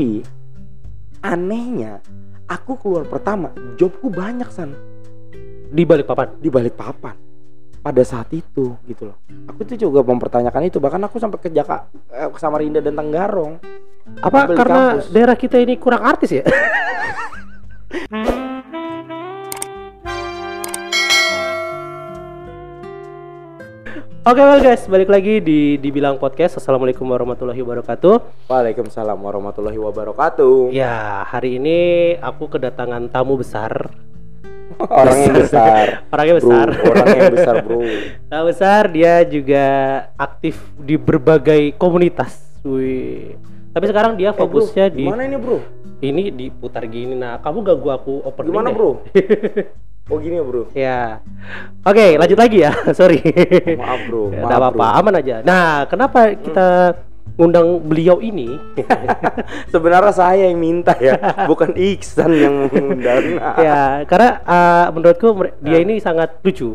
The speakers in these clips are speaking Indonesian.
Tapi anehnya aku keluar pertama jobku banyak san Di balik papan. di balik papan pada saat itu gitu loh. Aku tuh juga mempertanyakan itu bahkan aku sampai ke Jaka eh, ke Samarinda dan Tenggarong. Apa karena kampus. daerah kita ini kurang artis ya? Oke well guys, balik lagi di dibilang podcast. Assalamualaikum warahmatullahi wabarakatuh. Waalaikumsalam warahmatullahi wabarakatuh. Ya hari ini aku kedatangan tamu besar. Orang yang besar. Orangnya Bro, besar. orang yang besar, Bro. Tamu besar dia juga aktif di berbagai komunitas. Wih. Tapi sekarang dia Eh, bro, fokusnya di Gimana ini, Bro? ini diputar gini. Nah, kamu gak gua aku opening Gimana, deh. Bro? Oh, gini ya, Bro. Ya. Oke, lanjut lagi ya. Sorry. Oh, maaf, Bro. Ya, Maaf, nggak apa-apa, aman aja. Nah, kenapa kita ngundang beliau ini? Sebenarnya saya yang minta ya, bukan Iksan yang mengundang. ya, karena uh, menurutku dia Ya. ini sangat lucu.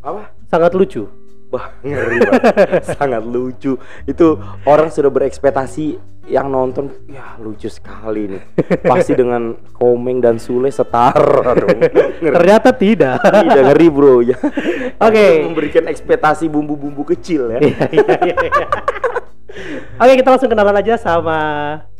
Apa? Sangat lucu. Wah, ngeri banget. Sangat lucu. Itu orang sudah berekspektasi yang nonton, ya lucu sekali nih. Pasti dengan Komeng dan Sule setara dong. Ngeri. Ternyata tidak. Tidak ngeri bro ya. Oke. Memberikan ekspektasi bumbu-bumbu kecil ya. Iya, iya, iya. Oke, kita langsung kenalan aja sama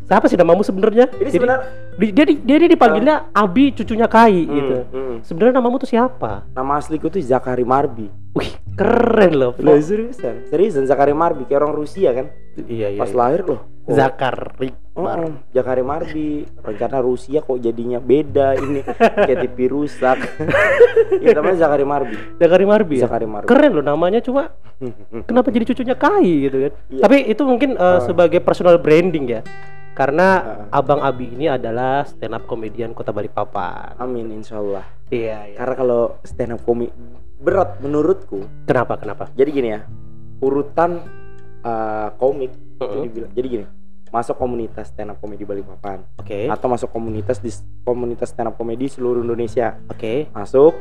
siapa sih namamu sebenarnya? Ini sebenarnya di- dia, dia, dia dipanggilnya Abi cucunya Kai Hmm, gitu. hmm. Sebenarnya namamu tuh siapa? nama asliku tuh Zakari Marbi. Wih, keren loh. Loh, seriusan? Seriusan Zakari Marbi kayak orang Rusia kan? Iya, iya. Pas iya. lahir loh. kok- Zakar Oh, oh, Zakari Marbi. Rencana Rusia kok jadinya beda ini kayak TV rusak. Ini namanya Zakari Marbi. Zakari Marbi. ya? Zakari Marbi. Keren loh namanya cuma kenapa jadi cucunya Kai gitu kan. Iya. Tapi itu mungkin uh, Ah. sebagai personal branding ya. Karena Ah. Abang Abi ini adalah stand up komedian Kota Balikpapan. Amin insya Allah. Iya, iya. Karena kalau stand up komik berat menurutku. Kenapa? Kenapa? Jadi gini ya, urutan uh, komik itu Mm-mm. dibilang. Jadi gini, masuk komunitas stand up komedi Balikpapan Oke. atau masuk komunitas di komunitas stand up komedi seluruh Indonesia. Oke. Masuk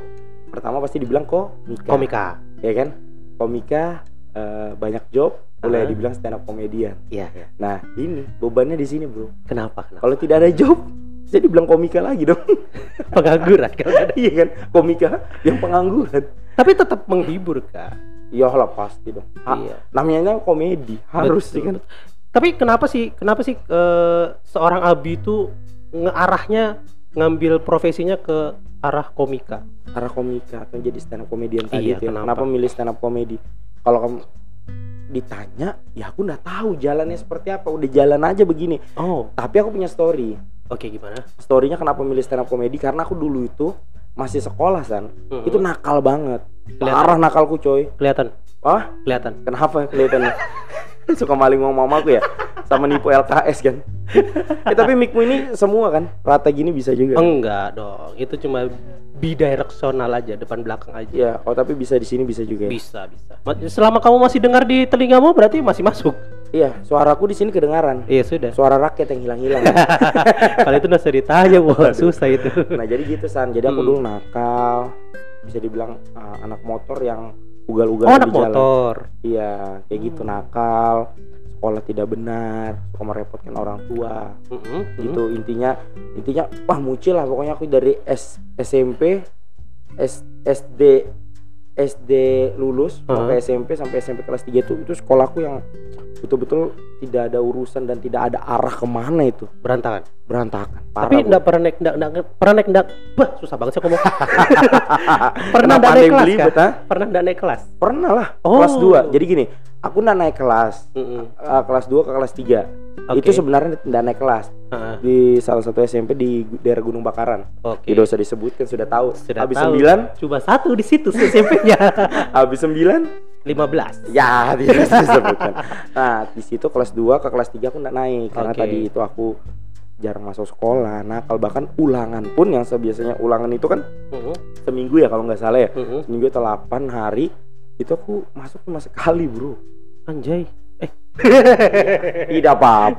pertama pasti dibilang komika. Komika. Ya kan? Komika uh, banyak job, boleh Aha. dibilang stand up komedian. Iya, iya. Nah, ini bebannya di sini, Bro. Kenapa? Kenapa? Kalau tidak ada job, saya dibilang komika lagi dong. Pengangguran ada. iya kan? Komika yang pengangguran. Tapi tetap menghibur, Kak. Iyalah pasti dong. Ha- Iya. Namanya komedi, harus Betul, sih kan. betul. Tapi kenapa sih kenapa sih eh, seorang Abi itu ngearahnya ngambil profesinya ke arah komika? arah komika atau jadi stand up comedian tadi Iya, itu ya. kenapa? kenapa milih stand up comedy kalau kamu ditanya ya aku nggak tahu jalannya seperti apa udah jalan aja begini Oh, tapi aku punya story oke gimana? storynya kenapa milih stand up comedy karena aku dulu itu masih sekolah san Mm-mm. itu nakal banget Kelihatan. parah nakalku coy Kelihatan, ah kelihatan. kenapa kelihatannya suka maling uang mamaku ya sama nipu LKS kan eh, tapi mikmu ini semua kan rata gini bisa juga Enggak dong, itu cuma bidirectional aja, depan belakang aja. ya oh tapi bisa di sini bisa juga ya? Bisa, bisa. Ma- Selama kamu masih dengar di telingamu berarti masih masuk. iya suaraku di sini kedengaran Iya sudah. suara rakyat yang hilang-hilang Kalau itu nggak usah ditanya, wah susah itu. nah jadi gitu san jadi aku Hmm. dulu nakal bisa dibilang uh, anak motor yang ugal-ugal Oh, di anak jalan. motor. iya kayak gitu nakal. Sekolah tidak benar suka merepotkan orang tua. Mm-mm, gitu intinya intinya wah mucil lah pokoknya aku dari S, SMP S, SD SD lulus sampai SMP sampai SMP kelas 3 itu itu sekolahku yang betul-betul tidak ada urusan dan tidak ada arah ke mana itu Berantakan. berantakan Tapi Parah, Bu. enggak pernah naik enggak, enggak pernah naik enggak bah susah banget sih ngomong. pernah enggak ada naik kelas belibet, kan? Pernah enggak naik kelas? Pernah lah, Oh. kelas 2. Jadi gini, aku udah naik kelas. Mm-mm. eh, kelas 2 ke kelas 3. Oke. Itu sebenarnya tidak naik kelas Di salah satu SMP di daerah Gunung Bakaran. Oke. Tidak usah disebutkan sudah tahu. Sudah habis tahu. 9, Cuma satu di situ SMP-nya. habis 9 15. ya tidak disebutkan. Nah, di situ kelas 2 ke kelas 3 aku enggak naik karena tadi itu aku jarang masuk sekolah, nakal bahkan ulangan pun yang biasanya ulangan itu kan Mm-mm. seminggu ya kalau nggak salah ya. Mm-mm. Seminggu atau 8 hari itu aku masuk cuma sekali, Bro. Anjay. Tidak apa-apa.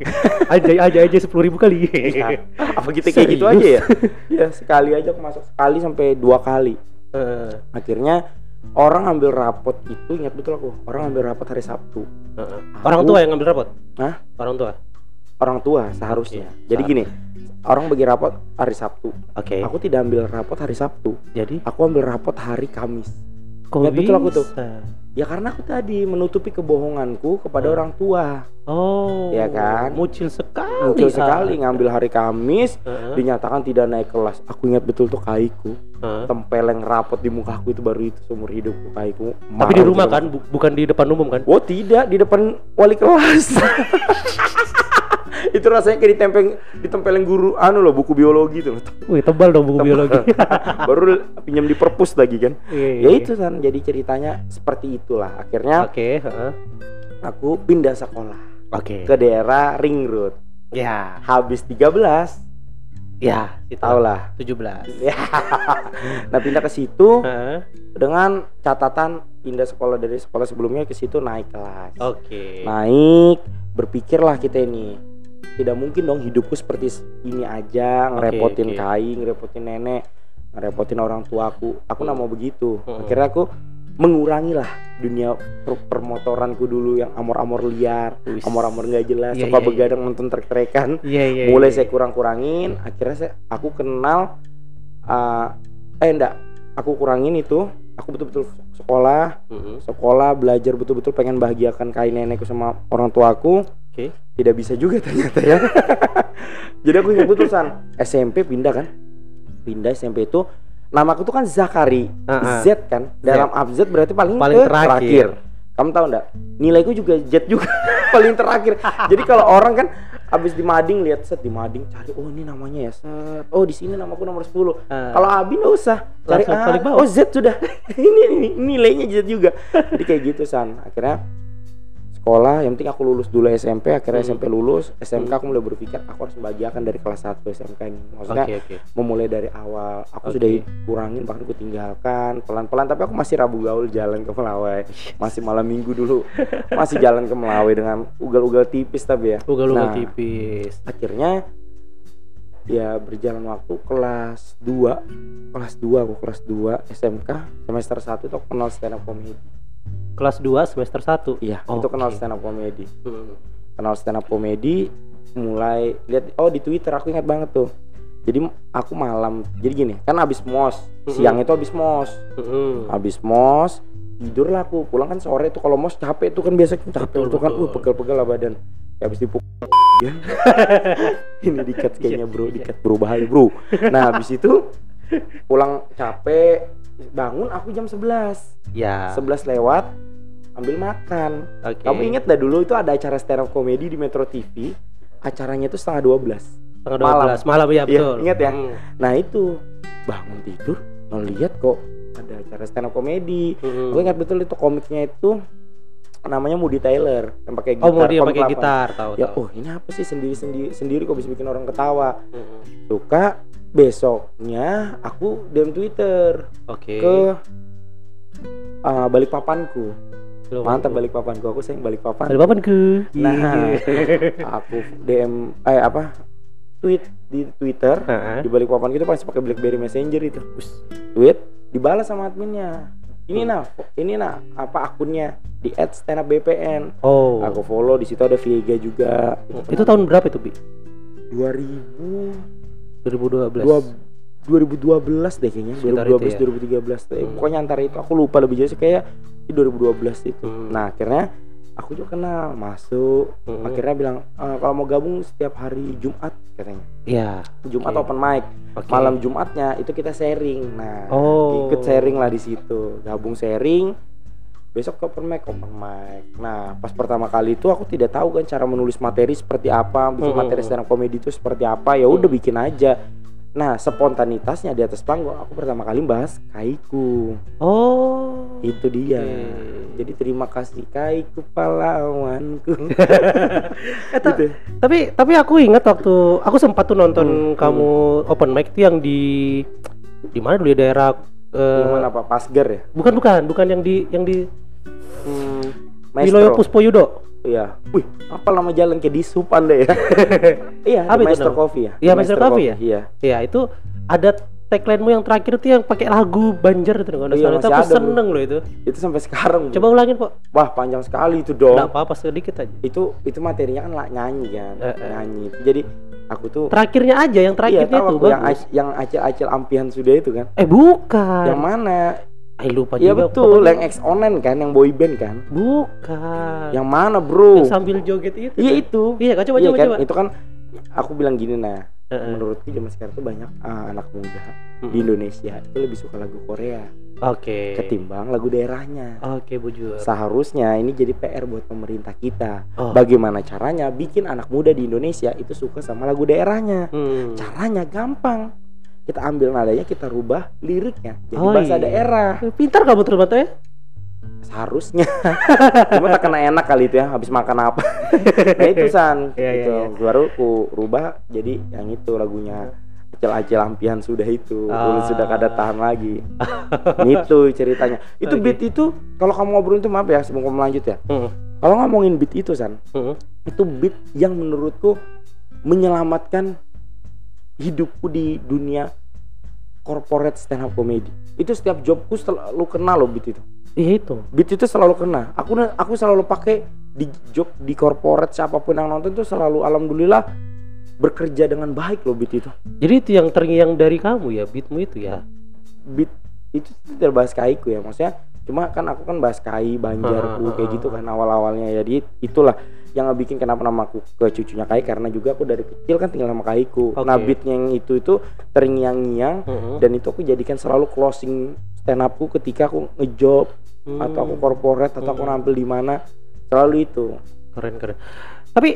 anjay aja aja sepuluh ribu kali. Iya. apa kita kayak gitu aja ya ya sekali aja aku masuk sekali sampai dua kali Heeh, akhirnya orang ambil rapot itu ingat betul aku orang ambil rapot hari Sabtu heeh. Orang tua yang ngambil rapot? Hah? Orang tua. orang tua seharusnya. Oke, Jadi gini, orang bagi rapot hari Sabtu. Oke. Aku tidak ambil rapot hari Sabtu. Jadi Aku ambil rapot hari Kamis. kok Ingat betul aku tuh. Ya karena aku tadi menutupi kebohonganku kepada Hmm. orang tua. Oh. Iya kan? Muncul sekali. Muncul ah. sekali ngambil hari Kamis, Heeh, dinyatakan tidak naik kelas. Aku ingat betul tuh kaiku, heeh. tempeleng rapot di muka aku itu baru itu seumur hidupku kaiku. Tapi Marah di rumah kan, bu- bukan di depan umum kan? Oh tidak di depan wali kelas. itu rasanya kayak ditempel ditempelin guru anu loh buku biologi tuh. Wih, tebal dong buku biologi. Baru pinjam di perpus lagi kan. Iya, Ya iya. itu kan jadi ceritanya seperti itulah. Akhirnya Oke, heeh. aku pindah sekolah Oke. ke daerah Ring Road. Ya, Habis 13 ya, itu tau lah. 17. Ya. nah pindah ke situ dengan catatan pindah sekolah dari sekolah sebelumnya ke situ naik kelas. Oke. Naik, berpikirlah kita ini. Tidak mungkin dong hidupku seperti ini aja, ngerepotin oke. kai, ngerepotin nenek, ngerepotin orang tuaku. Aku nggak mau begitu. Hmm. Akhirnya aku mengurangi lah dunia per- permotoranku dulu yang amor-amor liar, amor-amor nggak jelas, Iya, suka iya, begadang nonton trek-trekan. Iya, iya. Mulai iya. saya kurang-kurangin, akhirnya saya aku kenal uh, eh enggak, aku kurangin itu, aku betul-betul sekolah, Mm-mm. sekolah belajar betul-betul pengen bahagiakan kain nenekku sama orang tuaku. Oke. Tidak bisa juga ternyata ya. Jadi aku ingat betul san SMP pindah kan, pindah SMP itu namaku tuh kan Zakari, ah. Z kan, dalam abjad berarti paling, Paling ke terakhir. Kamu tahu enggak? Nilaiku juga Z juga paling terakhir. Jadi kalau orang kan abis di mading lihat set di mading cari oh ini namanya ya set. Oh di sini namaku nomor 10. Ah. Kalau Abi nggak usah cari ah, bawah. Oh Z sudah. ini, ini nilainya Z juga. Jadi kayak gitu san. Akhirnya sekolah yang penting aku lulus dulu SMP akhirnya Hmm. SMP lulus SMK aku mulai berpikir aku harus membahagiakan dari kelas 1 SMK ini. Maksudnya Oke, oke. memulai dari awal. Aku Oke. sudah kurangin bahkan aku tinggalkan pelan-pelan. Tapi aku masih rabu gaul jalan ke Melawai. Masih malam minggu dulu. Masih jalan ke Melawai dengan ugal-ugal tipis tapi ya. Ugal-ugal Nah, tipis. akhirnya ya berjalan waktu kelas 2 kelas 2 aku kelas 2 SMK semester 1 itu aku kenal stand up comedy Kelas 2 semester 1. iya itu Oke. kenal stand up comedy Hmm. kenal stand up comedy mulai lihat oh di Twitter aku ingat banget tuh jadi aku malam jadi gini kan abis mos Mm-mm. siang itu abis mos Hmm. habis mos tidur lah aku pulang kan sore tuh kalau mos capek tuh kan biasa capek Betul, tuh kan uh pegel-pegel lah badan ya habis dipukul ya. ini dikat kayaknya bro Iya. dikat bro bahaya bro nah habis itu pulang capek bangun aku jam 11 Ya. 11 lewat ambil makan Oke. kamu ingat dah dulu itu ada acara stand up comedy di Metro TV acaranya itu setengah 12 Tanggal malam. 12 malam ya Iya, betul. ingat ya? Hmm. nah itu bangun tidur ngeliat kok ada acara stand up comedy Hmm. Gue ingat betul itu komiknya itu namanya Moody Taylor yang pakai gitar. Oh, dia komik pakai gitar, tahu Ya, tahu. oh ini apa sih sendiri sendiri kok bisa bikin orang ketawa. Hmm. Suka besoknya aku DM Twitter Oke. ke uh, balik papanku. Belum. Mantap balik papanku. Aku sayang balik papan. Ada papan ke? Nah, aku DM eh apa? Tweet di Twitter Heeh. di balik papan kita pasti pakai BlackBerry Messenger itu. Tweet dibalas sama adminnya. Ini nah, ini nah apa akunnya di @standupbpn. Oh. Aku follow di situ ada Viega juga. Itu tahun berapa itu, Bi? 2000 2012. dua 2012 deh kayaknya Sekitar 2012 itu ya? 2013 deh. Hmm. pokoknya antara itu aku lupa lebih jelas kayak di 2012 itu Hmm. nah akhirnya aku juga kenal masuk Hmm. akhirnya bilang "Eh, kalau mau gabung setiap hari Jumat katanya Iya. Jumat Oke. open mic Oke. malam Jumatnya itu kita sharing nah Oh. ikut sharing lah di situ gabung sharing besok ke open mic open mic nah pas pertama kali itu aku tidak tahu kan cara menulis materi seperti apa bikin Hmm. materi stand up comedy itu seperti apa ya udah bikin aja nah spontanitasnya di atas panggung aku pertama kali bahas kaiku Oh. itu dia Oke. jadi terima kasih kaiku pahlawanku Eh, ta- Gitu. tapi tapi aku ingat waktu aku sempat tuh nonton Hmm, kamu open mic itu yang di di mana dulu di daerah eh, gimana apa pasger ya bukan bukan bukan yang di yang di hmm, Wiloyo maestro Puspoyudo. Iya wih apa lama jalan kayak di supan deh ya iya Apa itu nama? coffee ya Iya, Maestro Coffee ya? iya Ya itu ada tagline-mu yang terakhir tuh yang pakai lagu Banjar itu kalau Iya, itu aku ada, seneng loh itu. itu sampai sekarang bro. Coba ulangin kok. wah panjang sekali itu dong Nggak apa-apa sedikit aja. itu itu materinya kan nyanyi kan Eh, eh. nyanyi jadi aku tuh Terakhirnya aja yang iya terakhirnya tahu tuh aku yang bagus. ac- yang acil-acil ampihan sudah itu kan Eh bukan. yang mana Eh lupa Iya juga. betul pokoknya. yang ex onen kan yang boy band kan Bukan. yang mana bro Yang sambil joget itu. iya kan? itu Iya kan coba Iya coba kan? coba. itu kan aku bilang gini nah Heeh. menurutku zaman sekarang tuh banyak ah, anak muda Mm-mm. di Indonesia itu lebih suka lagu Korea Oke. ketimbang lagu daerahnya Oke bujur. seharusnya ini jadi PR buat pemerintah kita Oh. bagaimana caranya bikin anak muda di Indonesia itu suka sama lagu daerahnya Hmm. caranya gampang kita ambil nadanya kita rubah liriknya jadi Oh, bahasa iya. daerah Eh, Pintar kamu ternyata ya. seharusnya cuma tak kena enak kali itu ya habis makan apa nah itu san Iya, iya, itu iya. baru ku rubah jadi yang itu lagunya acil-acil ampihan sudah itu Ah. Sudah kada tahan lagi itu ceritanya itu Oke. beat itu kalau kamu ngobrolin itu maaf ya sebelum kamu lanjut ya Hmm. kalau ngomongin beat itu san Hmm. itu beat yang menurutku menyelamatkan hidupku di dunia corporate stand up comedy. Itu setiap jobku selalu kena loh beat itu. Iya itu. beat itu selalu kena. Aku aku selalu pakai di job di corporate siapa pun yang nonton tuh selalu alhamdulillah bekerja dengan baik loh beat itu. Jadi itu yang terngiang dari kamu ya, beatmu itu ya. beat itu tidak bahas kaiku ya maksudnya cuma kan aku kan bahas kai banjarku Ah, ah, kayak ah, gitu kan awal awalnya jadi itulah yang bikin kenapa nama aku ke cucunya kai karena juga aku dari kecil kan tinggal sama kaiku nah Oke. beatnya yang itu itu terngiang-ngiang Hmm. dan itu aku jadikan selalu closing stand upku ketika aku ngejob Hmm. atau aku corporate atau aku Hmm. nampil di mana selalu itu keren keren. Tapi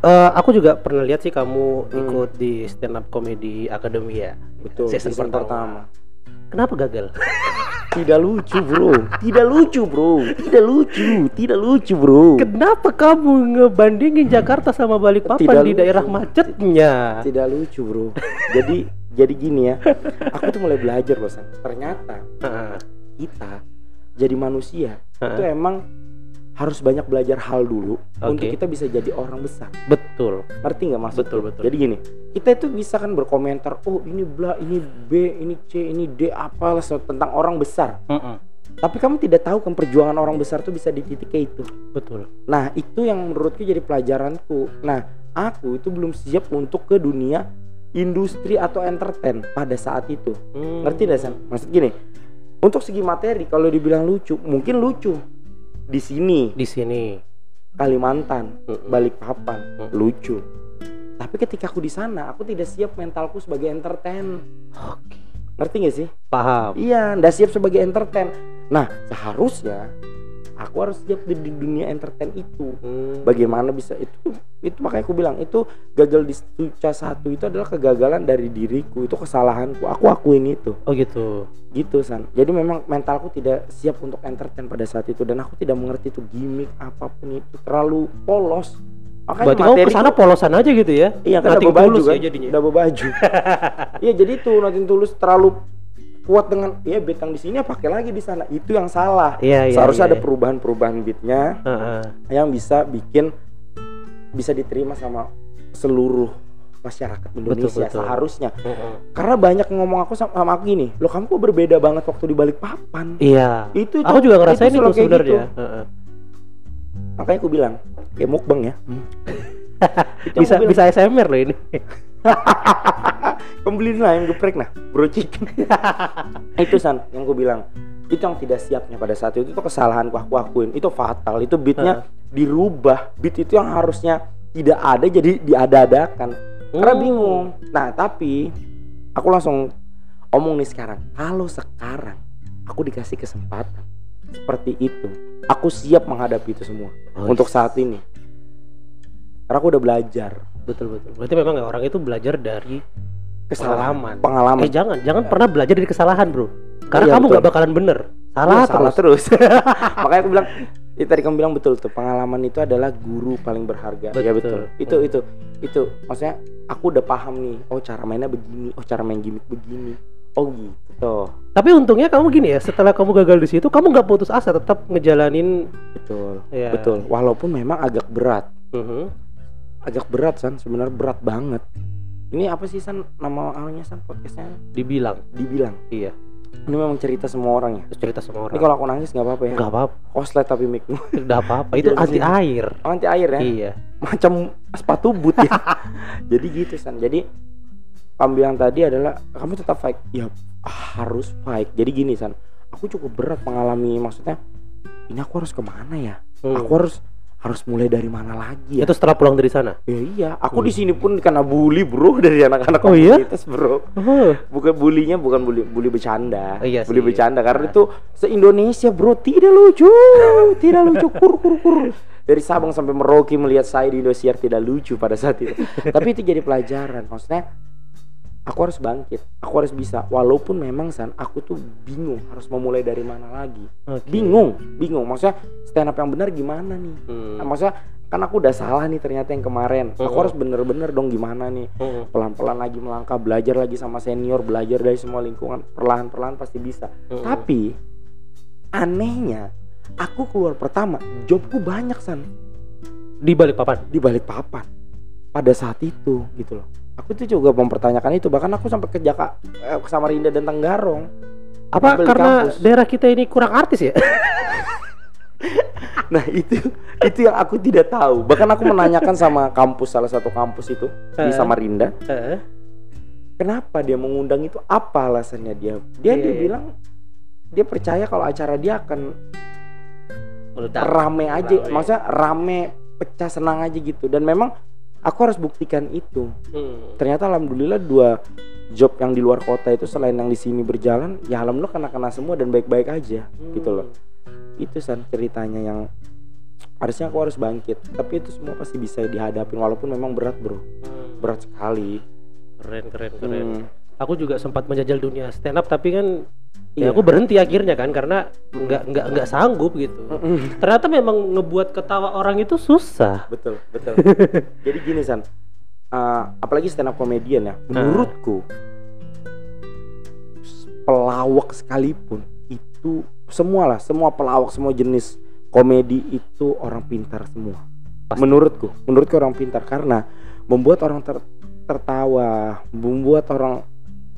eh, aku juga pernah lihat sih kamu Hmm. ikut di stand up comedy academy ya. betul Season season pertama. pertama Kenapa gagal? Tidak lucu bro. Tidak lucu bro. Tidak lucu. Tidak lucu bro. Kenapa kamu ngebandingin Jakarta sama Balikpapan Tidak di lucu. daerah macetnya? tidak lucu bro. Jadi jadi gini ya. Aku tuh mulai belajar loh San. ternyata kita jadi manusia itu emang harus banyak belajar hal dulu Oke. untuk kita bisa jadi orang besar Betul. ngerti nggak maksud Betul, betul. jadi gini kita itu bisa kan berkomentar oh ini bla ini b ini c ini d apalah tentang orang besar Mm-mm. tapi kamu tidak tahu kan perjuangan orang besar tuh bisa di titik kayak itu Betul. nah itu yang menurutku jadi pelajaranku nah aku itu belum siap untuk ke dunia industri atau entertain pada saat itu Hmm. ngerti gak San? maksud gini untuk segi materi kalau dibilang lucu mungkin lucu di sini Di sini. Kalimantan Mm-mm. Balikpapan Mm. lucu tapi ketika aku di sana aku tidak siap mentalku sebagai entertain Oke. ngerti gak sih Paham. iya ndak siap sebagai entertain nah seharusnya aku harus siap di, di dunia entertain itu. Hmm. bagaimana bisa itu? Itu makanya aku bilang itu gagal di Suca satu itu adalah kegagalan dari diriku. Itu kesalahanku. Aku akuin itu. Oh gitu. gitu san. Jadi memang mentalku tidak siap untuk entertain pada saat itu. Dan aku tidak mengerti itu gimmick apa pun itu. Terlalu polos. Makanya Berarti kamu ke sana polosan aja gitu ya? iya kan double baju tulus kan? ya jadinya. double baju. Iya jadi itu nothing tulus terlalu kuat dengan ya beat yang di sini ya pakai lagi di sana itu yang salah Iya iya. seharusnya iya. ada perubahan-perubahan beatnya Heeh. yang bisa bikin bisa diterima sama seluruh masyarakat Indonesia betul. seharusnya Heeh. karena banyak ngomong aku sama, sama aku gini lo kamu kok berbeda banget waktu di balik papan Iya. itu Aku juga ngerasain itu, kayak sebenarnya. gitu. Heeh. makanya aku bilang kayak mukbang ya Itu yang Bisa bilang, bisa SMR loh ini. kamu beliin lah yang geprek nah bro chicken itu san yang aku bilang. Itu yang tidak siapnya pada saat itu. Itu kesalahan aku akuin itu fatal. Itu beatnya dirubah. Beat itu yang harusnya tidak ada jadi diada-adakan. Karena Hmm. bingung. Nah tapi aku langsung omong nih sekarang. Kalau sekarang aku dikasih kesempatan seperti itu aku siap menghadapi itu semua Oh, untuk saat ini. Karena aku udah belajar Betul betul. Berarti memang ya orang itu belajar dari kesalahan Pengalaman. pengalaman Eh jangan, jangan pernah belajar dari kesalahan, Bro. Karena Iya, kamu nggak bakalan bener. Salah Iya, terus. salah terus. Makanya aku bilang, itu tadi kamu bilang betul tuh pengalaman itu adalah guru paling berharga. Ya Betul. betul. Itu itu itu maksudnya aku udah paham nih. Oh cara mainnya begini. Oh cara main gimmick begini. Oh gitu. Tapi untungnya kamu gini ya, setelah kamu gagal di situ, kamu nggak putus asa, tetap ngejalanin. Betul. Ya. Betul. Walaupun memang agak berat. Mhm. Agak berat san. Sebenarnya berat banget. ini apa sih san? Nama awalnya san? Podcastnya? Dibilang. Dibilang? Iya. Ini memang cerita semua orang ya? Cerita ini orang. Kalau aku nangis nggak apa-apa ya? Nggak apa-apa. Koslet tapi mikmu nggak apa-apa. Itu anti sih. air. Oh, anti air ya? Iya. Macam sepatu boot ya? Jadi gitu san. Jadi kamu bilang tadi adalah kamu tetap fight ya harus fight jadi gini san. Aku cukup berat mengalami maksudnya ini aku harus ke mana ya? Hmm. aku harus harus mulai dari mana lagi ya itu setelah pulang dari sana Ya iya, aku di sini pun kena bully bro dari anak-anak Oh iya? komunitas bro. oh. Bukan bulinya bukan bully bully bercanda. Oh iya bully sih. bercanda karena itu se Indonesia bro tidak lucu, tidak lucu kur kur kur. Dari Sabang sampai Merauke melihat saya di Indosiar tidak lucu pada saat itu. Tapi itu jadi pelajaran. Maksudnya aku harus bangkit, aku harus bisa. Walaupun memang san aku tuh bingung harus memulai dari mana lagi. Oke. Bingung, bingung. Maksudnya stand up yang benar gimana nih? Hmm. Nah, maksudnya kan aku udah salah nih ternyata yang kemarin. Aku Mm-mm. harus bener-bener dong gimana nih. Hmm. Pelan-pelan lagi melangkah, belajar lagi sama senior, belajar dari semua lingkungan. Perlahan-perlahan pasti bisa. Hmm. Tapi anehnya, aku keluar pertama, jobku banyak san di balik papan di balik papan. Pada saat itu gitu loh. Aku tuh juga mempertanyakan itu. Bahkan aku sampai ke Jaka, eh, ke Samarinda dan Tenggarong. apa karena kampus. daerah kita ini kurang artis ya Nah itu itu yang aku tidak tahu. Bahkan aku menanyakan sama kampus salah satu kampus itu di Eh. Samarinda. Heeh. kenapa dia mengundang itu apa alasannya dia dia Iya, dia iya. bilang dia percaya kalau acara dia akan meledak rame aja Rame. maksudnya rame pecah senang aja gitu dan memang aku harus buktikan itu Hmm. ternyata alhamdulillah dua job yang di luar kota itu selain yang di sini berjalan ya alhamdulillah kena kena semua dan baik baik aja gitu loh itu san ceritanya yang harusnya aku harus bangkit tapi itu semua pasti bisa dihadapin walaupun memang berat bro Hmm. berat sekali keren keren keren Hmm. Aku juga sempat menjajal dunia stand up tapi kan Iya. ya aku berhenti akhirnya kan karena nggak nggak nggak sanggup gitu. Ternyata memang ngebuat ketawa orang itu susah. Betul betul. Jadi gini san uh, apalagi stand up komedian ya menurutku pelawak sekalipun itu semua lah semua pelawak semua jenis komedi itu orang pintar semua. Pasti. menurutku menurutku orang pintar karena membuat orang ter- tertawa membuat orang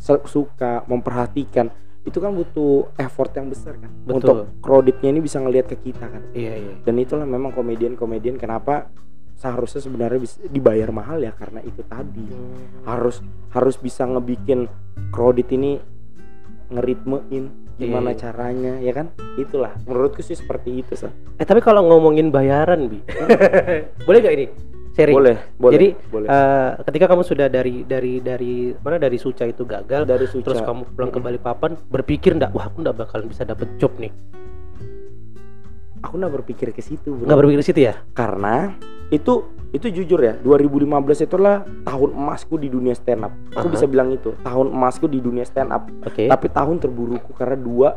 suka memperhatikan itu kan butuh effort yang besar kan. Betul. untuk kreditnya ini bisa ngelihat ke kita kan. Iya iya. Dan itulah memang komedian-komedian kenapa seharusnya sebenarnya bisa dibayar mahal ya karena itu tadi. Harus harus bisa ngebikin kredit ini ngeritmein gimana Iya. caranya ya kan? Itulah. Menurutku sih seperti itu sah eh tapi kalau ngomongin bayaran bi. Boleh gak ini sharing. Boleh boleh jadi boleh. eh, ketika kamu sudah dari dari dari mana dari Suca itu gagal dari Suca. terus kamu pulang ke Balikpapan berpikir ndak wah aku ndak bakalan bisa dapet job nih. Aku nggak berpikir ke situ nggak berpikir ke situ ya? Karena itu itu jujur ya 2015 itulah tahun emasku di dunia stand up. Aku Aha. bisa bilang itu tahun emasku di dunia stand up. Oke. Tapi tahun terburukku karena dua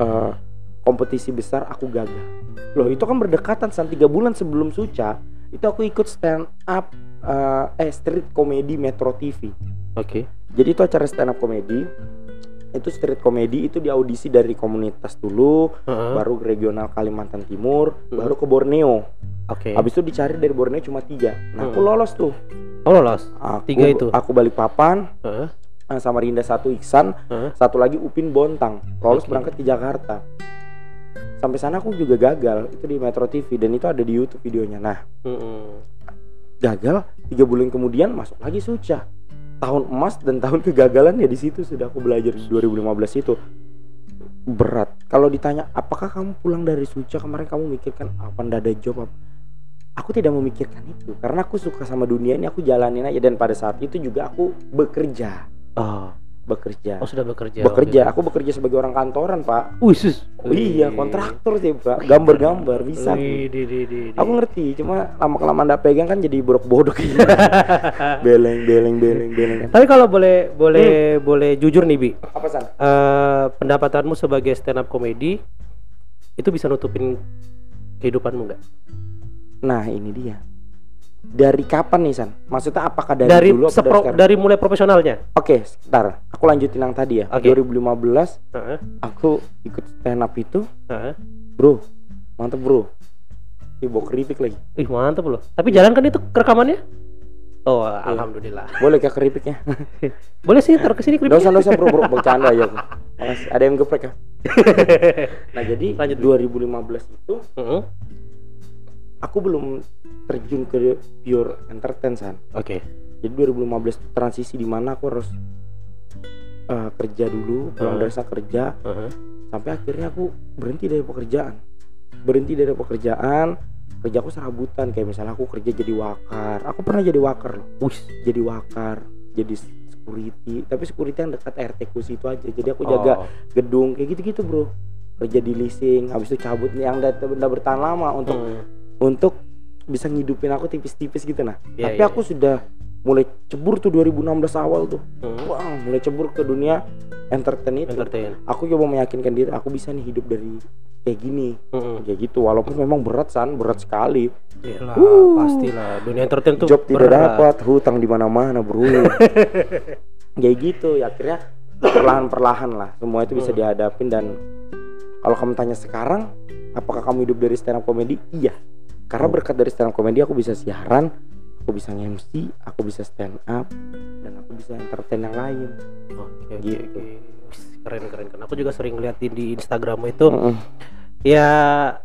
eh, kompetisi besar aku gagal. Loh itu kan berdekatan san. Tiga bulan sebelum Suca itu aku ikut stand up eh, eh street comedy Metro TV oke jadi itu acara stand up comedy itu street comedy itu di audisi dari komunitas dulu Heeh. baru regional Kalimantan Timur Hmm. baru ke Borneo oke habis itu dicari dari Borneo cuma tiga nah aku Hmm. lolos tuh oh lolos aku, Tiga itu? aku balik papan Heeh. eh, sama Rinda satu Iksan Heeh. satu lagi Upin Bontang lolos Oke. berangkat ke Jakarta sampai sana aku juga gagal itu di Metro TV dan itu ada di YouTube videonya. Nah Mm-mm. gagal tiga bulan kemudian masuk lagi Suca. Tahun emas dan tahun kegagalan ya di situ sudah aku belajar di 2015 itu. Berat. Kalau ditanya apakah kamu pulang dari Suca kemarin kamu mikirkan apa ndak ada job apa? Aku tidak memikirkan itu karena aku suka sama dunia ini aku jalanin aja. Dan pada saat itu juga aku bekerja. Oh bekerja. Oh sudah bekerja bekerja. aku bekerja sebagai orang kantoran pak. Wih, sus. Oh, iya kontraktor sih pak. Gambar-gambar bisa. Wih, di, di, di, di. aku ngerti cuma lama kelamaan ndak pegang kan jadi borok bodok. Beleng beleng beleng beleng. Tapi kalau boleh boleh boleh jujur nih bi. Apa san? Eh, pendapatanmu sebagai stand up comedy itu bisa nutupin kehidupanmu nggak? Nah ini dia dari kapan nih san maksudnya apakah dari, dari dulu apa dari sepro- sekarang dari mulai profesionalnya oke sebentar aku lanjutin yang tadi ya Oke. 2015 Heeh, aku ikut stand up itu heeh. bro mantep bro Ih, bawa keripik lagi Ih mantap loh. Tapi jalan kan itu rekamannya? Oh, alhamdulillah. Boleh kayak keripiknya? Boleh sih taruh ke sini keripik. Dosa dosa bro bro bercanda. Makasih. Ada yang geprek ya? Nah jadi Lanjut, 2015 itu Heeh. Aku belum terjun ke pure entertain san. Oke. Jadi 2015 itu transisi di mana aku harus eh, kerja dulu, pulang Hmm. dari sana kerja, Heeh. sampai akhirnya aku berhenti dari pekerjaan. Berhenti dari pekerjaan, kerja aku serabutan kayak misalnya aku kerja jadi wakar. Aku pernah jadi wakar loh. Wih. Jadi wakar, jadi security, tapi security yang dekat RT ku situ aja. Jadi aku jaga Oh. gedung kayak gitu-gitu, Bro. Kerja di leasing, habis itu cabut nih yang udah bertahan lama untuk Hmm. Untuk bisa ngidupin aku tipis-tipis gitu nah. Iya, Tapi iya, aku sudah mulai cebur tuh 2016 awal tuh. Hmm. Wah, mulai cebur ke dunia entertain itu. Entertain. Aku coba meyakinkan diri aku bisa nih hidup dari kayak gini. Heeh. Kayak gitu walaupun memang berat san, berat sekali. Iyalah, Uh. pastilah. Dunia entertain tuh Job tidak berat. dapat, hutang di mana-mana, Bro. kayak gitu ya akhirnya perlahan-perlahan lah semua itu bisa Hmm. dihadapin dan kalau kamu tanya sekarang apakah kamu hidup dari stand up comedy iya karena berkat dari stand up comedy aku bisa siaran aku bisa MC aku bisa stand up dan aku bisa entertain yang lain Oke, oke, Gitu. Wis, Keren, keren, keren. Aku juga sering liatin di Instagrammu itu. Mm-mm. Ya,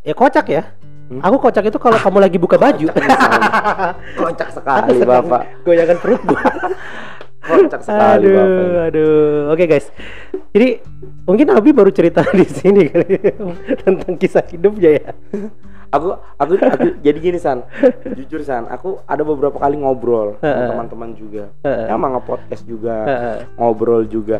ya kocak ya. Hmm? Aku kocak itu kalau kamu lagi buka baju. kocak sekali bapak Goyangan perut gua. kocak sekali aduh, bapak aduh. Oke guys. Jadi mungkin Abi baru cerita di sini kali ya, tentang kisah hidupnya ya. aku aku aku jadi gini san jujur san aku ada beberapa kali ngobrol sama teman-teman juga ya emang nge-podcast juga ngobrol juga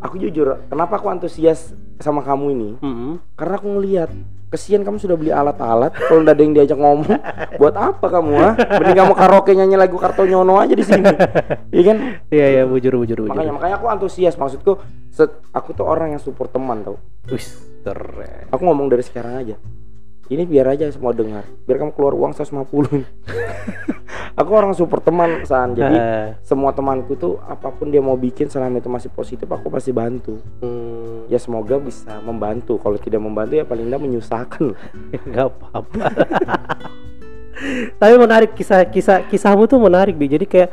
aku jujur kenapa aku antusias sama kamu ini Mm-mm. karena aku ngelihat kesian kamu sudah beli alat-alat kalau nggak ada yang diajak ngomong buat apa kamu ah? Mending kamu karaoke nyanyi lagu Kartonyono aja di sini. Iya kan? Iya ya, bujur bujur bujur. makanya makanya aku antusias maksudku aku tuh orang yang support teman tau. Wis, keren. aku ngomong dari sekarang aja ini biar aja semua dengar biar kamu keluar uang 150 aku orang support teman san jadi Heeh. semua temanku tuh apa pun dia mau bikin selama itu masih positif aku pasti bantu Hmm, ya semoga bisa membantu kalau tidak membantu ya paling tidak menyusahkan nggak apa-apa. Tapi menarik kisah kisah kisahmu tuh menarik bi. Jadi kayak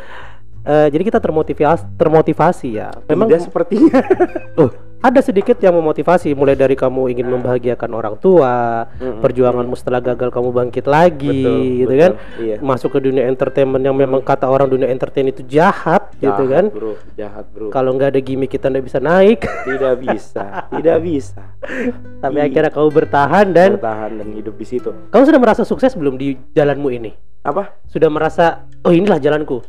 eh, jadi kita termotivasi termotivasi ya. Memang tidak sepertinya Oh, ada sedikit yang memotivasi mulai dari kamu ingin membahagiakan orang tua, Mm-mm. perjuanganmu setelah gagal kamu bangkit lagi, Betul, gitu betul. kan? Iya. Masuk ke dunia entertainment yang memang kata orang dunia entertain itu jahat, gitu Jahat, kan? bro jahat bro Kalau nggak ada gimmick kita nggak bisa naik. tidak bisa tidak bisa Tapi Iya. akhirnya kamu bertahan dan bertahan dan hidup di situ kamu sudah merasa sukses belum di jalanmu ini? apa Sudah merasa oh inilah jalanku.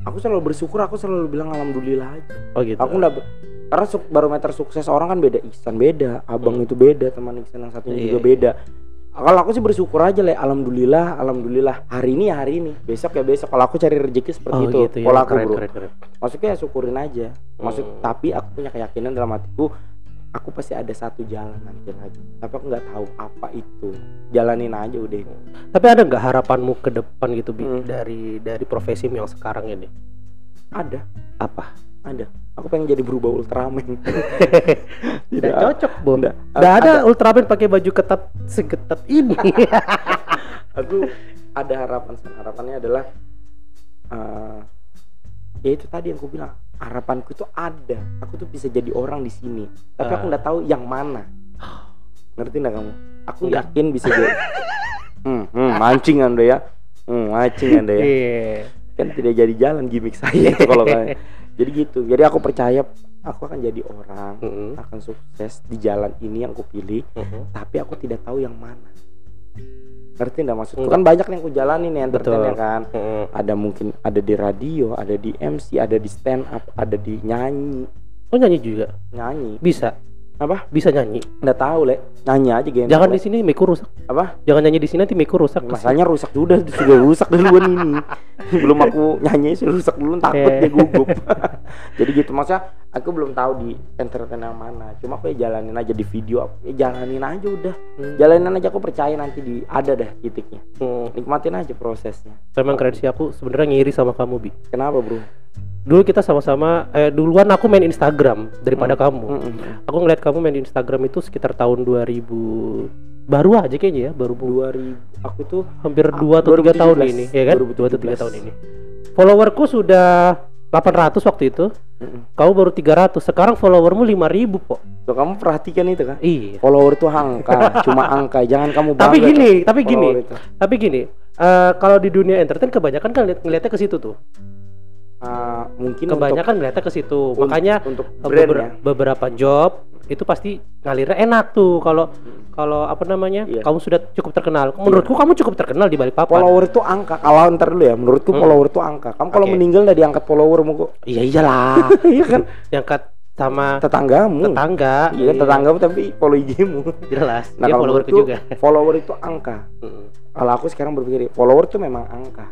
aku selalu bersyukur aku selalu bilang alhamdulillah aja Oh gitu. aku nggak karena su- barometer sukses orang kan beda Ihsan beda abang itu beda teman Ihsan yang satunya Iya, juga iya. beda kalau aku sih bersyukur aja lah alhamdulillah alhamdulillah hari ini ya hari ini besok ya besok kalau aku cari rezeki seperti oh itu gitu ya. pola aku keren, bro keren, keren. maksudnya ya syukurin aja maksud Hmm. tapi aku punya keyakinan dalam hatiku aku pasti ada satu jalan nanti lagi tapi aku nggak tahu apa itu jalanin aja udah Tapi ada nggak harapanmu ke depan gitu bi Hmm. dari dari profesimu yang sekarang ini? ada Apa? ada aku pengen jadi berubah Ultraman Tidak cocok, Bom. Nggak. Nggak ada Ultraman pakai baju ketat seketat ini. aku ada harapan harapannya adalah eh ya itu tadi yang aku bilang harapanku tuh ada aku tuh bisa jadi orang di sini tapi aku Ah. nggak tahu yang mana ngerti nggak kamu aku Nggak. yakin bisa jadi hmm, hmm, mancing anda ya hmm, mancing anda ya Iya. kan tidak jadi jalan gimmick saya itu kalau kayak jadi gitu jadi aku percaya aku akan jadi orang Mm-mm. akan sukses di jalan ini yang aku pilih Mhm. tapi aku tidak tahu yang mana ngerti nggak maksudku Enggak. kan banyak yang aku jalanin nih entertain Betul. ya kan Mhm. ada mungkin ada di radio ada di MC ada di stand up ada di nyanyi Oh nyanyi juga nyanyi bisa apa bisa nyanyi. nggak tahu le nyanyi aja gitu Jangan di sini miku rusak. apa Jangan nyanyi di sini nanti miku rusak. masalahnya rusak sudah sudah rusak duluan ini belum aku nyanyi sudah rusak dulu takut Eh. dia gugup jadi gitu maksudnya aku belum tahu di entertain yang mana cuma aku ya jalanin aja di video ya jalanin aja udah Hmm. jalanin aja aku percaya nanti di ada dah titiknya Hmm. nikmatin aja prosesnya Memang keren sih aku sebenarnya ngiri sama kamu bi. kenapa bro Dulu kita sama-sama eh, duluan aku main Instagram daripada kamu. Mm-mm. Aku ngeliat kamu main Instagram itu sekitar tahun 2000 baru aja kayaknya ya baru bu- 2000 aku tuh hampir Ah, dua atau tiga tahun 2017. ini ya kan dua atau 2017. tiga tahun ini followerku sudah 800 waktu itu. Mm-mm. Kamu baru 300. Sekarang followermu 5000, Pok. Tuh kamu perhatikan itu kan Iya. follower tuh angka cuma angka jangan kamu Tapi bangga gini, tapi gini. follower itu. Tapi gini, eh, kalau di dunia entertain kebanyakan kan ngeliat, ngeliatnya ke situ tuh. Ah, mungkin Kebanyakan ngeliatnya ke situ. untuk, Makanya untuk eh, brand beber- ya beberapa job itu pasti ngalirnya enak tuh kalau kalau apa namanya? Iya. Kamu sudah cukup terkenal. Menurutku kamu cukup terkenal di Balikpapan. follower itu angka kalau ntar dulu ya menurutku Hmm. follower itu angka kamu kalau Oke. meninggal udah diangkat followermu kok Iya iyalah. iya kan yang kat sama tetanggamu tetangga. iya kan tetanggamu tapi follow IG-mu Jelas. nah Dia followerku menurutku juga. follower itu angka kalau aku sekarang berpikir follower tuh memang angka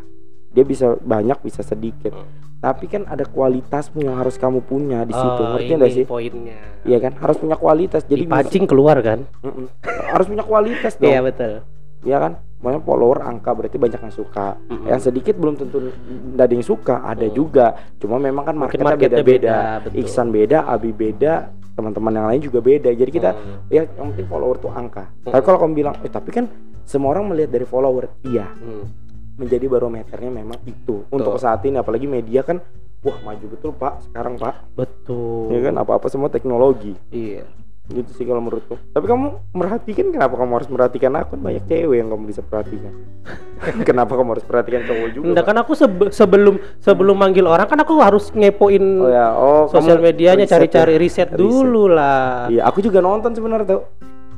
dia bisa banyak bisa sedikit Hmm. tapi kan ada kualitasmu yang harus kamu punya di situ Oh, ngerti nggak sih poinnya. iya kan harus punya kualitas jadi Dipancing keluar kan? Mm-mm. harus punya kualitas dong Iya betul. Iya kan makanya follower angka berarti banyak yang suka Mm-mm. yang sedikit belum tentu nggak ada yang suka ada Mm. juga cuma memang kan marketnya marketnya beda-beda beda, betul. Iksan beda Abi beda teman-teman yang lain juga beda jadi kita Hmm. ya yang penting follower tuh angka Mm. tapi kalau kamu bilang eh tapi kan semua orang melihat dari follower iya Hmm. Menjadi barometernya memang itu untuk saat ini apalagi media kan wah maju betul pak sekarang pak Betul. ya kan apa apa semua teknologi Iya. gitu sih kalau menurutku tapi kamu merhatikan kenapa kamu harus merhatikan aku kan banyak cewek yang kamu bisa perhatikan kenapa kamu harus perhatikan cowok juga Enggak Pak? kan aku sebe- sebelum sebelum manggil orang kan aku harus ngepoin oh ya oh sosial medianya riset cari-cari ya? riset, Riset. dulu lah. iya aku juga nonton sebenarnya tau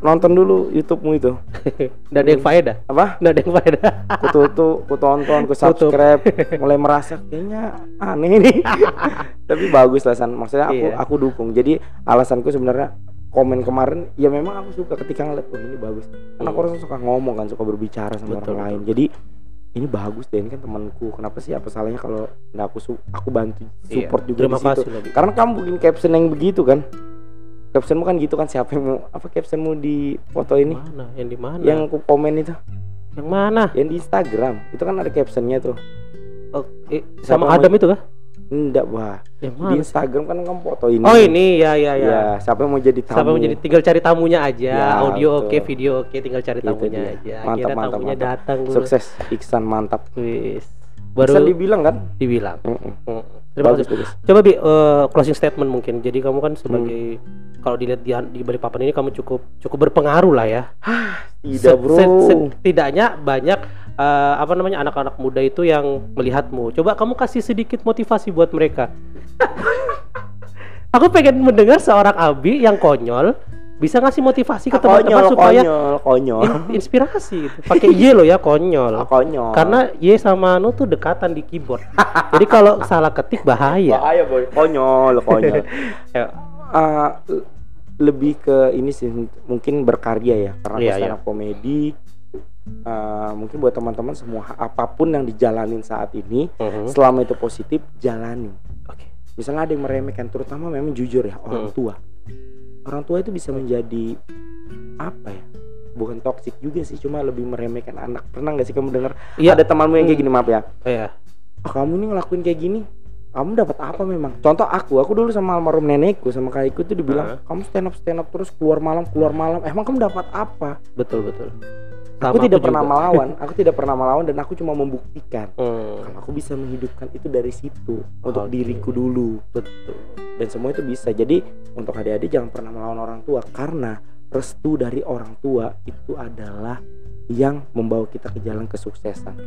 nonton dulu YouTube-mu itu. Nggak ada yang faedah. apa? Nggak ada yang faedah. ku tutup ku tonton ku subscribe mulai merasa kayaknya aneh nih. Tapi bagus lah San maksudnya aku Iya. aku dukung. Jadi alasanku sebenarnya komen kemarin ya memang aku suka ketika ngeliat oh ini bagus. Karena aku orang suka ngomong kan suka berbicara sama Betul, orang lain jadi ini bagus deh ini kan temanku. Kenapa sih apa salahnya kalau nggak aku su- aku bantu Iya, support juga Terima di situ? kasih lagi. karena kamu bikin caption yang begitu kan captionmu kan gitu kan siapa yang mau apa captionmu di foto ini Mana? Yang di mana? yang aku komen itu yang mana? yang di Instagram itu kan ada captionnya tuh Oh, eh, Siapa sama mau- Adam itu kah? enggak wah Yang di? Instagram kan kamu foto ini Oh ini ya ya ya. ya siapa yang mau jadi tamu Sampai menjadi tinggal cari tamunya aja. Ya, audio oke, video oke, tinggal cari Itu tamunya dia. aja. Mantap, Akhirnya mantap, tamunya mantap. datang sukses Iksan mantap Wis. baru Baru dibilang kan dibilang. Mm-mm. Mm. Terima bagus kasih. bagus Coba bi eh, closing statement mungkin. Jadi kamu kan sebagai Hmm. kalau dilihat di, di Balikpapan ini kamu cukup cukup berpengaruh lah ya. tidak bro setidaknya banyak eh, apa namanya anak-anak muda itu yang melihatmu. Coba kamu kasih sedikit motivasi buat mereka. Aku pengen mendengar seorang Abi yang konyol bisa ngasih motivasi ke teman-teman konyol supaya konyol konyol in- inspirasi itu. Pakai Y lo ya konyol. konyol Karena Y sama Anu tuh dekatan di keyboard. Jadi kalau salah ketik bahaya. bahaya boy konyol konyol Ya, Ah, l- lebih ke ini sih mungkin berkarya ya karena stand up komedi ah, mungkin buat teman-teman semua apa pun yang dijalanin saat ini mhm. selama itu positif jalani Oke. misalnya ada yang meremehkan terutama memang jujur ya orang Hmm. tua orang tua itu bisa menjadi apa ya? Bukan toksik juga sih cuma lebih meremehkan anak. Pernah nggak sih kamu dengar Iya. ada temanmu yang kayak gini maaf ya? Iya. "Ah, kamu nih ngelakuin kayak gini kamu dapat apa memang? Contoh aku aku dulu sama almarhum nenekku sama kakekku tuh dibilang kamu stand up stand up terus keluar malam keluar malam. Emang kamu dapat apa? Betul betul. Aku Sama tidak pernah juga. melawan. Aku tidak pernah melawan dan aku cuma membuktikan. Hmm, kalau aku bisa menghidupkan itu dari situ untuk Oke. diriku dulu. Betul. dan semua itu bisa. Jadi untuk adik-adik jangan pernah melawan orang tua. Karena restu dari orang tua itu adalah yang membawa kita ke jalan kesuksesan.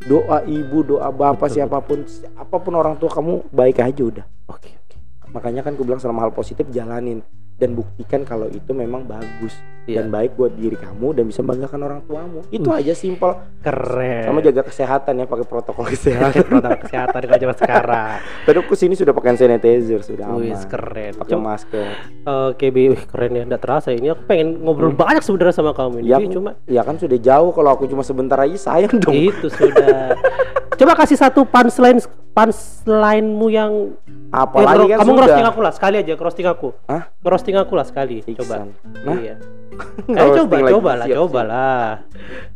Doa ibu doa bapak Betul, siapa pun apa pun orang tua kamu baik aja udah. Oke oke. makanya kan gue bilang selama hal positif jalanin dan buktikan kalau itu memang bagus Iya. dan baik buat diri kamu dan bisa membanggakan orang tuamu itu Wih. aja simpel Keren. sama jaga kesehatan ya pakai protokol kesehatan protokol kesehatan nggak cuma sekarang. tadi aku sini sudah pakai sanitizer sudah aman keren. pakai masker Oke, Bi, Wih, keren ya. Nggak terasa ini aku pengen ngobrol banyak sebenarnya sama kamu ini. Ya, cuma ya kan sudah jauh kalau aku cuma sebentar aja sayang dong itu sudah. Coba kasih satu punchline punchline-mu yang apalagi eh, kan kamu ngerosting aku lah sekali aja, ngerosting aku. Hah? Ngerosting aku lah sekali. Coba. Iksan. Nah, Iya. Ayo coba, lagi. coba lah, Siap, coba lah.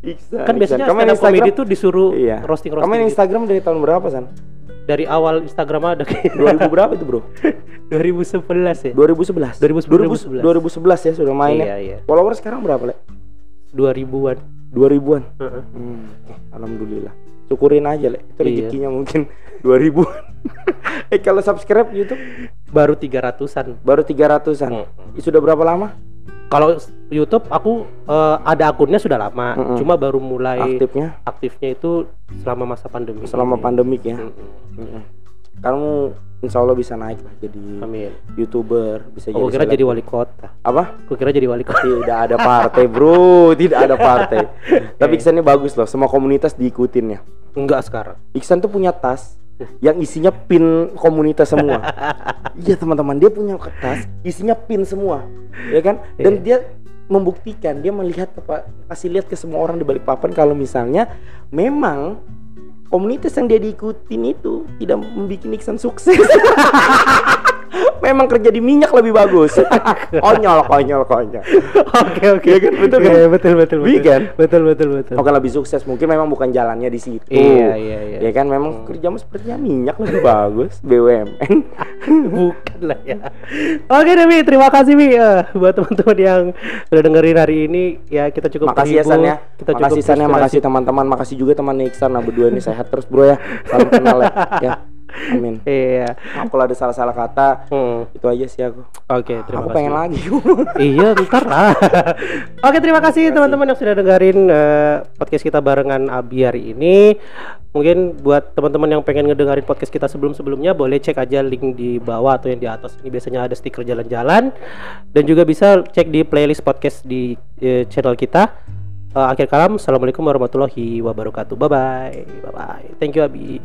Iksan, Kan biasanya Iksan. kamu stand up comedy itu disuruh iya. roasting kamu roasting. main Instagram dari tahun berapa san Dari awal Instagram ada kayak 2000 berapa itu bro 2011 ya. 2011 2011. 2011 ya sudah main Iya, ya iya. follower sekarang berapa le 2000-an. 2000-an Heeh. hmm. oke, alhamdulillah syukurin aja le itu Iya. rezekinya mungkin 2000 eh kalau subscribe YouTube Baru 300-an. baru 300-an Mm. sudah berapa lama Kalau YouTube aku eh, ada akunnya sudah lama, Mm-mm. cuma baru mulai aktifnya aktifnya itu selama masa pandemi. selama pandemik ya Mm-mm. Mm-mm. Kamu insya Allah bisa naik lah jadi Amin. youtuber bisa Aku jadi kira jadi wali kota. apa? Aku kira jadi wali kota. tidak ada partai bro. Tidak ada partai. Tapi Iksan ini bagus loh. Semua komunitas diikutin ya? Enggak sekarang. Iksan tuh punya tas yang isinya pin komunitas semua. Iya teman-teman. Dia punya tas isinya pin semua. Ya kan? Dan dia membuktikan dia melihat apa kasih lihat ke semua orang di balik papan kalau misalnya memang komunitas yang dia diikutin itu tidak membuat Iksan sukses memang kerja di minyak lebih bagus konyol konyol konyol Oke oke. Iya kan? Betul kan? Iya, betul betul Iya betul. Betul betul betul. Oke lebih sukses mungkin memang bukan jalannya di situ. Iya, iya, iya. Ya kan memang kerjamu sepertinya minyak lebih bagus BUMN. Bukan lah ya. Oke Demi, terima kasih Mi Eh, buat teman-teman yang sudah dengerin hari ini. Ya kita cukup makasih ya. San ya. Kita cukup makasih San ya, makasih teman-teman, makasih juga teman Iksan. Nah berdua ini sehat terus bro ya. Salam kenal ya. ya. Amin. Iya. Maaf kalau ada salah-salah kata. Hmm. Itu aja sih aku. Oke, terima aku kasih. pengen lagi. iya, ntar lah. Oke, terima kasih teman-teman yang sudah dengerin eh, podcast kita barengan Abi hari ini. Mungkin buat teman-teman yang pengen ngedengerin podcast kita sebelum-sebelumnya boleh cek aja link di bawah atau yang di atas. Ini biasanya ada stiker jalan-jalan dan juga bisa cek di playlist podcast di eh, channel kita. Eh, akhir kalam, assalamualaikum warahmatullahi wabarakatuh. Bye bye, bye bye. Thank you Abi.